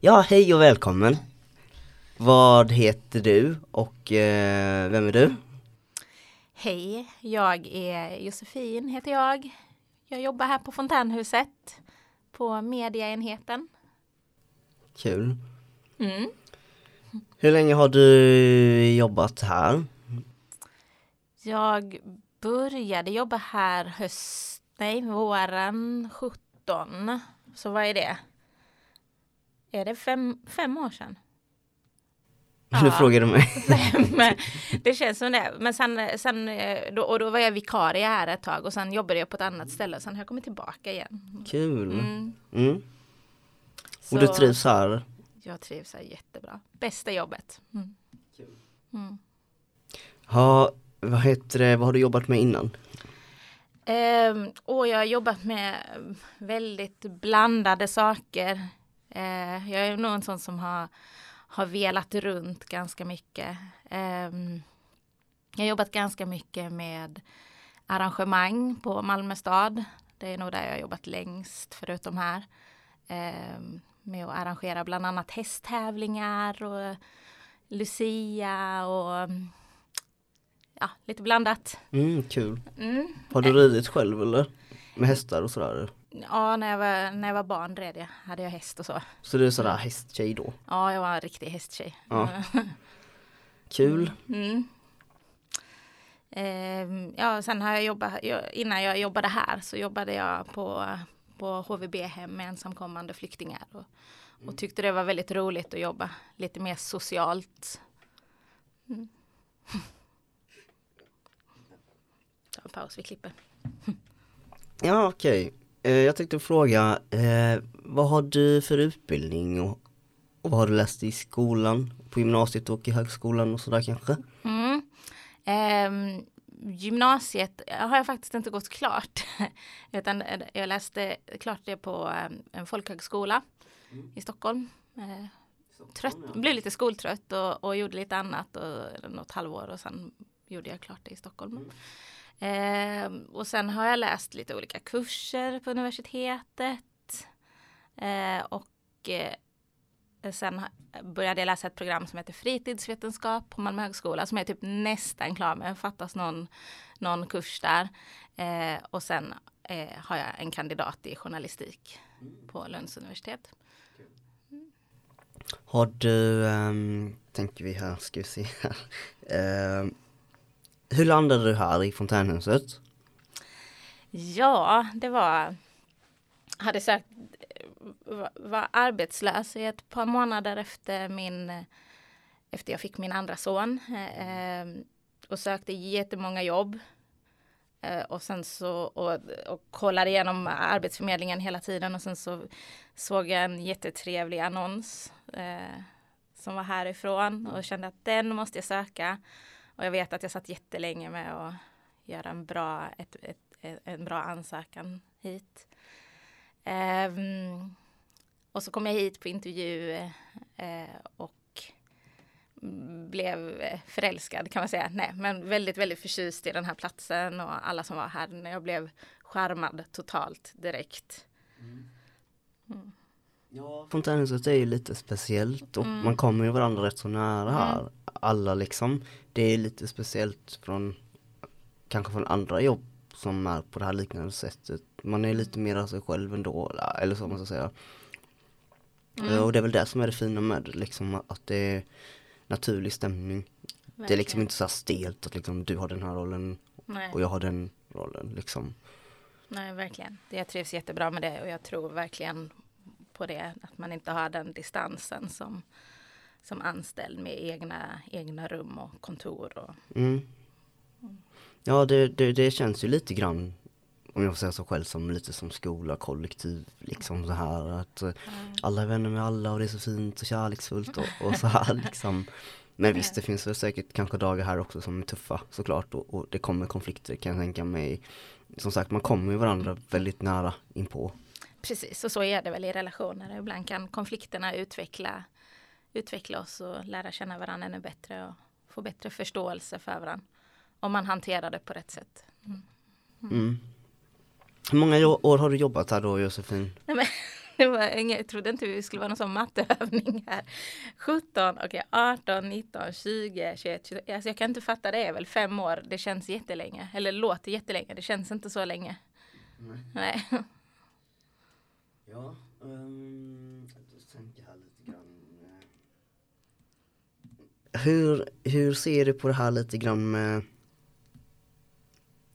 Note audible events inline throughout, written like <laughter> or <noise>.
Ja, hej och välkommen! Vad heter du och eh, vem är du? Hej, jag är Josefin heter jag. Jag jobbar här på Fontänhuset på mediaenheten. Kul! Mm. Hur länge har du jobbat här? Jag började jobba här höst, nej, våren 17. Så vad är det? Är det fem, fem år sedan? <laughs> Nu Ja. frågar du mig. <laughs> Men det känns som det. Men sen, sen eh, då, och då var jag vikarie här ett tag och sen jobbade jag på ett annat ställe. Sen har jag kommit tillbaka igen. Kul! Mm. Mm. Och du trivs här? Jag trivs här jättebra. Bästa jobbet. Mm. Mm. Ha, vad heter det, vad har du jobbat med innan? Ehm, och jag har jobbat med väldigt blandade saker. Eh, jag är nog en sån som har, har velat runt ganska mycket. Ehm, jag har jobbat ganska mycket med arrangemang på Malmö stad. Det är nog där jag har jobbat längst förutom här. Ehm, med att arrangera bland annat hästtävlingar och Lucia och ja, lite blandat. Mm, kul! Mm. Har du ridit själv eller? Med hästar och sådär? Ja, när jag, var, när jag var barn red jag. Hade jag häst och så. Så du är sådär hästtjej då? Ja, jag var en riktig hästtjej. Ja. <laughs> Kul! Mm. Ehm, ja, sen har jag jobbat, innan jag jobbade här så jobbade jag på, på HVB-hem med ensamkommande flyktingar. Och, och tyckte det var väldigt roligt att jobba lite mer socialt. Mm. Ta en paus, vi klipper. Ja okej, eh, jag tänkte fråga, eh, vad har du för utbildning och, och vad har du läst i skolan, på gymnasiet och i högskolan och sådär kanske? Mm. Ehm, gymnasiet har jag faktiskt inte gått klart. <laughs> Utan jag läste klart det på en folkhögskola i Stockholm. Eh, trött, blev lite skoltrött och, och gjorde lite annat och något halvår och sen gjorde jag klart det i Stockholm. Eh, och sen har jag läst lite olika kurser på universitetet. Eh, och eh, Sen började jag läsa ett program som heter fritidsvetenskap på Malmö högskola som jag är typ nästan klar med. Fattas någon, någon kurs där. Eh, och sen eh, har jag en kandidat i journalistik på Lunds universitet. Har du, um, tänker vi här, ska vi se här. Ehm, hur landade du här i fontänhuset? Ja, det var... Hade sökt... Var, arbetslös i ett par månader efter min... Efter jag fick min andra son. Eh, och sökte jättemånga jobb. Eh, och sen så... Och, och kollade igenom Arbetsförmedlingen hela tiden. Och sen så såg jag en jättetrevlig annons. Eh, som var härifrån. Och kände att den måste jag söka. Och jag vet att jag satt jättelänge med att göra en bra, ett, ett, ett, en bra ansökan hit. Ehm, och så kom jag hit på intervju eh, och blev förälskad kan man säga. Nej, men väldigt, väldigt förtjust i den här platsen och alla som var här. När jag blev charmad totalt direkt. Fontänhuset är ju lite speciellt och Mm. man kommer ju varandra rätt så nära här. Alla liksom, det är lite speciellt från kanske från andra jobb som är på det här liknande sättet. Man är lite mer sig själv ändå, eller- eller så man ska säga. Eh, Och det är väl det som är det fina med det, liksom att det är naturlig stämning. Det är liksom Verkligen. inte så här stelt att liksom du har den här rollen Nej. och jag har den rollen liksom. Nej, verkligen. Det, jag trivs jättebra med det och jag tror verkligen på det. Att man inte har den distansen som, som anställd med egna, egna rum och kontor. Och, Mm. Ja det, det, det känns ju lite grann om jag får säga så själv som lite som skola, kollektiv liksom så här att eh, alla är vänner med alla och det är så fint och kärleksfullt och, och så här <laughs> liksom. Men visst det finns väl säkert kanske dagar här också som är tuffa såklart och, och det kommer konflikter kan jag tänka mig. Som sagt man kommer ju varandra väldigt nära inpå. Precis, och så är det väl i relationer. Ibland kan konflikterna utveckla, utveckla oss och lära känna varandra ännu bättre och få bättre förståelse för varandra. Om man hanterar det på rätt sätt. Mm. Hur många år har du jobbat här då Josefin? Nej, men, <laughs> det var jag trodde inte vi skulle vara någon sån matteövning här. 17, okej, okay, 18, 19, 20, 21, 22. Alltså jag kan inte fatta det är väl fem år. Det känns jättelänge. Eller låter jättelänge. Det känns inte så länge. Nej. Nej. <laughs> Ja, um, då tänker jag lite grann. Eh, hur, hur ser du på det här lite grann med,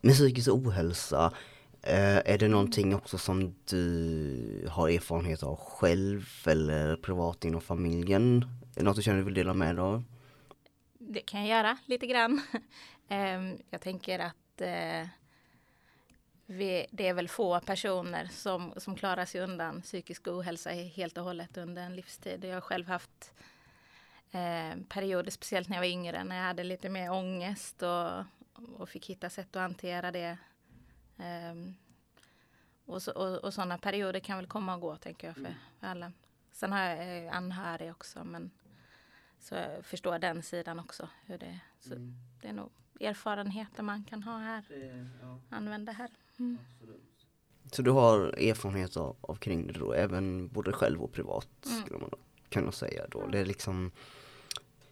med psykisk ohälsa? Uh, är det någonting också som du har erfarenhet av själv eller privat inom familjen? Är det något du känner du vill dela med dig av? Det kan jag göra lite grann. um, <laughs> jag tänker att uh vi, det är väl få personer som, som klarar sig undan psykisk ohälsa helt och hållet under en livstid. Jag har själv haft eh, perioder, speciellt när jag var yngre, när jag hade lite mer ångest och, och fick hitta sätt att hantera det. Um, och, så, och, och sådana perioder kan väl komma och gå, tänker jag, för, mm. för alla. Sen har jag eh, anhörig också, men så jag förstår den sidan också. Hur det, så mm. det är nog erfarenheter man kan ha här, det, ja. använda här. Mm. Så du har erfarenhet av, av kring det då, även både själv och privat mm. skulle man kunna säga då. Det är liksom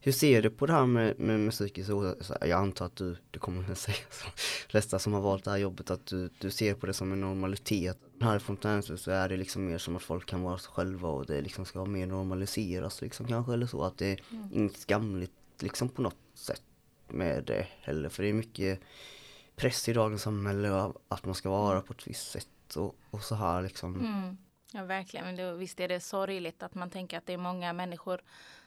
hur ser du på det här med, med, med psykisk ohälsa? Jag antar att du, du kommer att säga som flesta som har valt det här jobbet att du, du ser på det som en normalitet. Här i Fontänhuset så är det liksom mer som att folk kan vara sig själva och det liksom ska mer normaliseras liksom kanske eller så att det är mm. inget skamligt liksom på något sätt med det heller för det är mycket press i dagens samhälle att man ska vara på ett visst sätt och, och så här liksom. Mm. Ja verkligen, men det, visst är det sorgligt att man tänker att det är många människor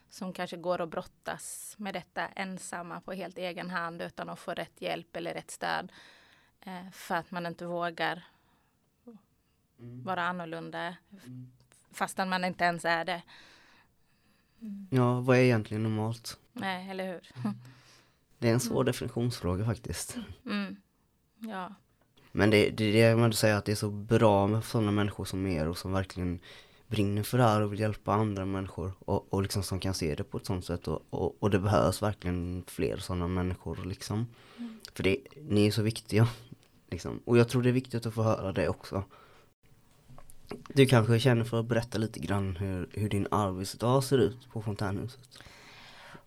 som kanske går och brottas med detta ensamma på helt egen hand utan att få rätt hjälp eller rätt stöd. Eh, för att man inte vågar mm. vara annorlunda mm. fastän man inte ens är det. Mm. Ja, vad är egentligen normalt? Nej, eller hur? Det är en svår mm. definitionsfråga faktiskt. Mm. Ja. Men det, det är det man säger att det är så bra med sådana människor som er och som verkligen brinner för det här och vill hjälpa andra människor och, och liksom som kan se det på ett sånt sätt och, och, och det behövs verkligen fler sådana människor liksom. Mm. För det, ni är så viktiga. Liksom. Och jag tror det är viktigt att få höra det också. Du kanske känner för att berätta lite grann hur, hur din arbetsdag ser ut på Fontänhuset?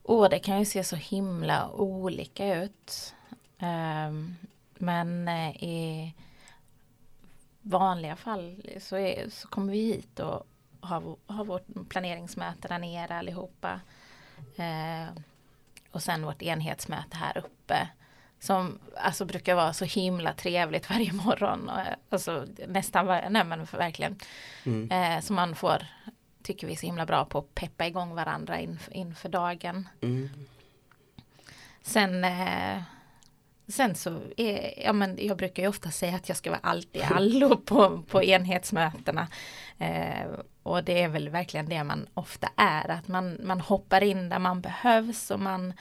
Åh, oh, det kan ju se så himla olika ut. Um, men uh, i vanliga fall så, är, så kommer vi hit och har, har vårt planeringsmöte där nere allihopa. Eh, och sen vårt enhetsmöte här uppe. Som alltså brukar vara så himla trevligt <laughs> varje morgon. Och, alltså nästan varje, nej men verkligen. Mm. Eh, så man får, tycker vi är så himla bra på att peppa igång varandra inför, inför dagen. Mm. Sen eh, Sen så är, ja men jag brukar ju ofta säga att jag ska vara allt i allo <laughs> på, på enhetsmötena. Eh, och det är väl verkligen det man ofta är, att man, man hoppar in där man behövs och man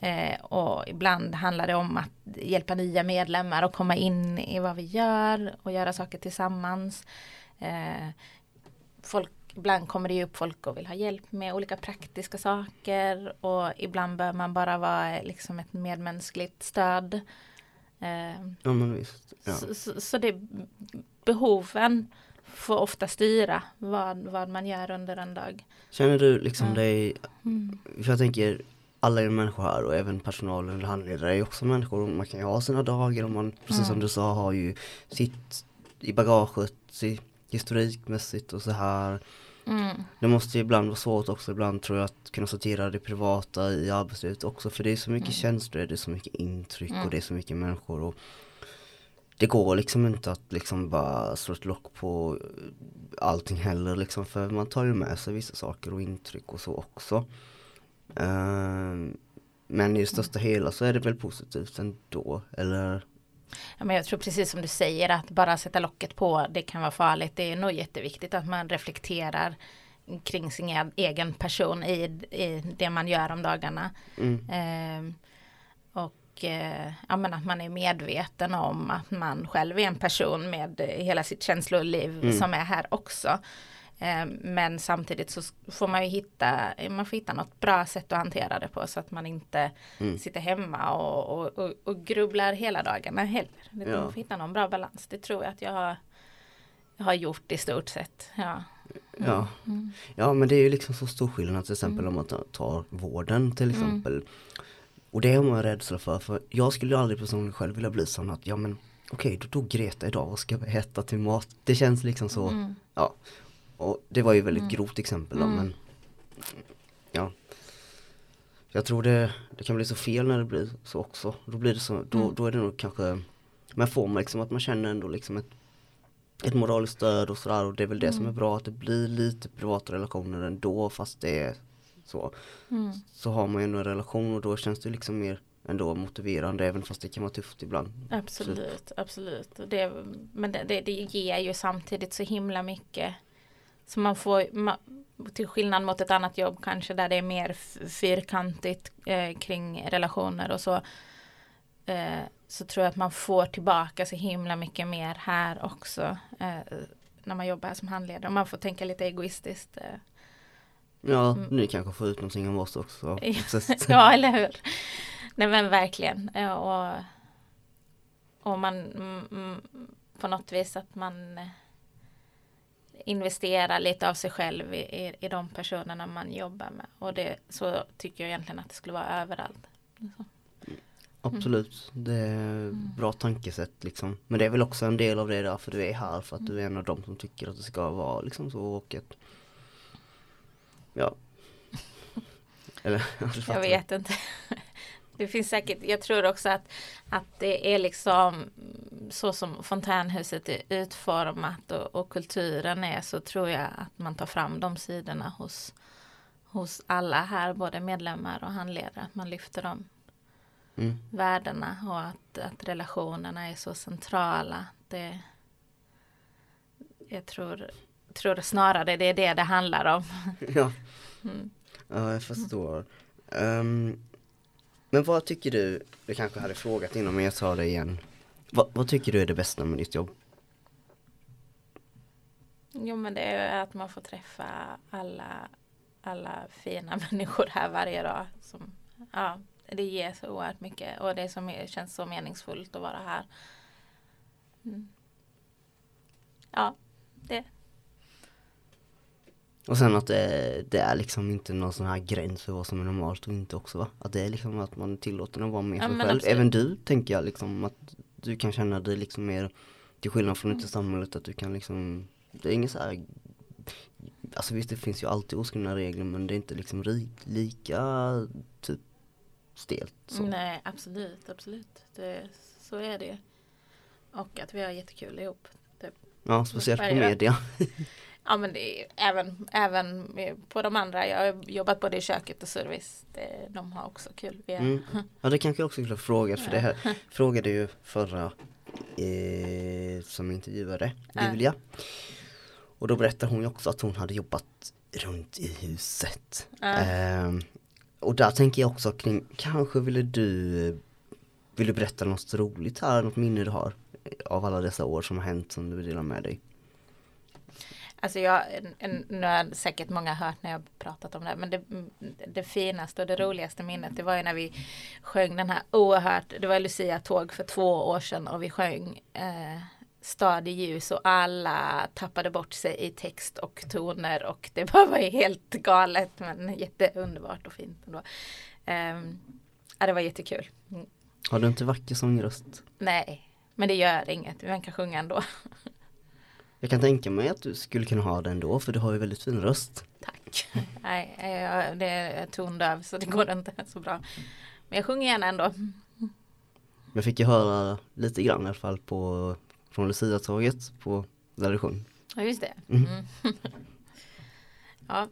eh, och ibland handlar det om att hjälpa nya medlemmar att komma in i vad vi gör och göra saker tillsammans. Eh, folk, ibland kommer det upp folk och vill ha hjälp med olika praktiska saker och ibland bör man bara vara liksom ett medmänskligt stöd. Eh, ja men visst. Ja. Så, så, så det behoven får ofta styra vad, vad man gör under en dag. Känner du liksom mm. dig, för jag tänker alla är människor här och även personalen eller handledare är också människor och man kan ju ha sina dagar och man, precis mm. som du sa, har ju sitt i bagaget, sitt historikmässigt och så här. Mm. Det måste ju ibland vara svårt också ibland tror jag att kunna sortera det privata i arbetslivet också för det är så mycket mm. känslor, det är så mycket intryck och mm. det är så mycket människor och det går liksom inte att liksom bara slå ett lock på allting heller liksom för man tar ju med sig vissa saker och intryck och så också. Uh, men i det största hela så är det väl positivt ändå, eller? Ja, men jag tror precis som du säger att bara sätta locket på det kan vara farligt. Det är nog jätteviktigt att man reflekterar kring sin egen person i, i det man gör om dagarna. Mm. Uh, och eh, ja, men att man är medveten om att man själv är en person med hela sitt känsloliv mm. som är här också. Eh, men samtidigt så får man ju hitta, man får hitta något bra sätt att hantera det på så att man inte mm. sitter hemma och, och, och, och, grubblar hela dagarna heller. Ja. Man får hitta någon bra balans. Det tror jag att jag har, jag har gjort i stort sett. Ja. Ja. Mm. ja, men det är ju liksom så stor skillnad till exempel om man tar, vården till exempel. Och det har man rädsla för, för jag skulle aldrig personligen själv vilja bli sån att, ja men okej, då dog Greta idag, vad ska vi äta till mat? Det känns liksom så, Mm. ja. Och det var ju väldigt grovt exempel då, Mm. men ja. Jag tror det, det kan bli så fel när det blir så också. Då blir det så, då, Mm. då är det nog kanske, men får man liksom att man känner ändå liksom ett ett moraliskt stöd och sådär och det är väl det som är Mm. bra att det blir lite privata relationer ändå fast det är så. Mm. Så har man ju ändå en relation och då känns det liksom mer ändå motiverande även fast det kan vara tufft ibland. Absolut, absolut. Och Det, men det, det, det ger ju samtidigt så himla mycket. Så man får, till skillnad mot ett annat jobb kanske där det är mer fyrkantigt eh, kring relationer och så. Eh, så tror jag att man får tillbaka så himla mycket mer här också. Eh, när man jobbar här som handledare. Och man får tänka lite egoistiskt. Eh. Ja, Mm. ni kanske får ut någonting av oss också. <laughs> <laughs> Ja. Eller hur? Nej men verkligen. Eh, Och, och man mm, mm, på något vis att man investerar lite av sig själv i, i, i de personerna man jobbar med. Och det, så tycker jag egentligen att det skulle vara överallt. Absolut, det är bra tankesätt liksom. Men det är väl också en del av det därför du är här för att du är en av dem som tycker att det ska vara liksom så och att Ja <laughs> Eller. <laughs> Jag vet inte. Det finns säkert, jag tror också att, att det är liksom så som fontänhuset är utformat och, och kulturen är så tror jag att man tar fram de sidorna hos, hos alla här, både medlemmar och handledare. Att man lyfter de Mm. värdena och att, att relationerna är så centrala. Det, jag tror, tror snarare det är det det handlar om. Ja, Mm. ja jag förstår. Ehm, men vad tycker du, du kanske hade frågat innan men jag tar det igen. Vad, vad tycker du är det bästa med ditt jobb? Jo men det är att man får träffa alla, alla fina <laughs> människor här varje dag. Som, ja, det ger så oerhört mycket och det som är, känns så meningsfullt att vara här. Mm. Ja, det. Och sen att det, det är liksom inte någon sån här gräns för vad som är normalt och inte också va? Att det är liksom att man är tillåten att vara mer Ja, sig själv. absolut. Även du tänker jag liksom att du kan känna dig liksom mer till skillnad från ute i samhället att du kan liksom Det är inget så här Alltså visst det finns ju alltid oskrivna regler men det är inte liksom ri, lika typ stelt så. Nej absolut, absolut. Det, så är det. Och att vi har jättekul ihop. Typ. Ja speciellt på media. <laughs> Ja men det är även, även på de andra. Jag har jobbat både i köket och service. Det, de har också kul. Vi är, Mm. Ja det kanske jag också skulle ha frågat för det här <laughs> frågade ju förra eh, som intervjuade Ja. Julia. Och då berättade hon ju också att hon hade jobbat runt i huset. Ja. Ehm, och där tänker jag också kring, kanske ville du Vill du berätta något roligt här, något minne du har av alla dessa år som har hänt som du vill dela med dig? Alltså jag, nu har säkert många hört när jag pratat om det, men det, det finaste och det roligaste minnet det var ju när vi sjöng den här oerhört, det var Lucia-tåg för två år sedan och vi sjöng eh, Stad i ljus och alla tappade bort sig i text och toner och det bara var helt galet men jätteunderbart och fint ändå. Um, ja, det var jättekul. Mm. Har du inte vacker sångröst? Nej, men det gör inget, man kan sjunga ändå. <laughs> Jag kan tänka mig att du skulle kunna ha den då för du har ju väldigt fin röst. Tack. Nej, jag, det är tondöv så det går inte så bra. Men jag sjunger gärna ändå. Jag fick ju höra lite grann i alla fall på från Lucia-tåget på där du sjöng. Ja, just det. Mm. Mm. <laughs> ja.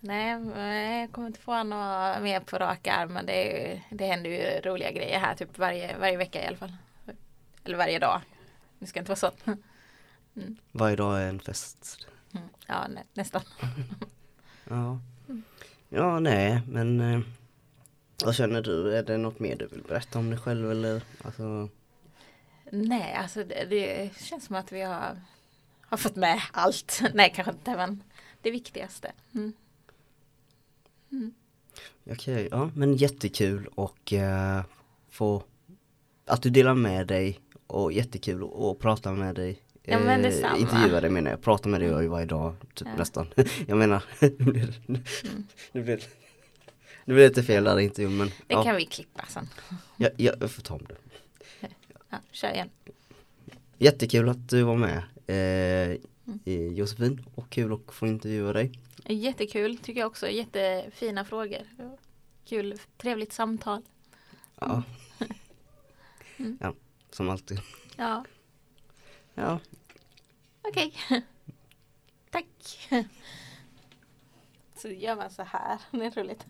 Nej, jag kommer inte få något mer på rak arm. Men det, är, det händer ju roliga grejer här typ varje, varje vecka i alla fall. Eller varje dag. Det ska inte vara så. Varje dag är en fest. Mm. Ja, nä, nästan. <laughs> Ja. Ja, nej, men eh, vad känner du? Är det något mer du vill berätta om dig själv eller? Alltså, Nej, alltså det, det känns som att vi har, har fått med allt. <laughs> Nej, kanske inte, men det viktigaste. Mm. okej, ja, men jättekul och eh, få att du delar med dig och jättekul att prata med dig Ja, men. Eh, intervjua dig menar jag, prata med dig ju varje dag typ Ja. nästan. <laughs> jag menar, <laughs> nu blir det, nu blir det, nu blir lite fel där i intervjun men Mm. Det ja, kan vi klippa sen. jag, jag får ta om det. Ja, kör igen. Jättekul att du var med eh, Mm. Josefin och kul att få intervjua dig. Jättekul tycker jag också. Jättefina frågor. Kul, trevligt samtal. Ja. Mm. <laughs> ja, som alltid. Ja, Ja, okej. <laughs> Tack. Så gör man så här. Det är roligt.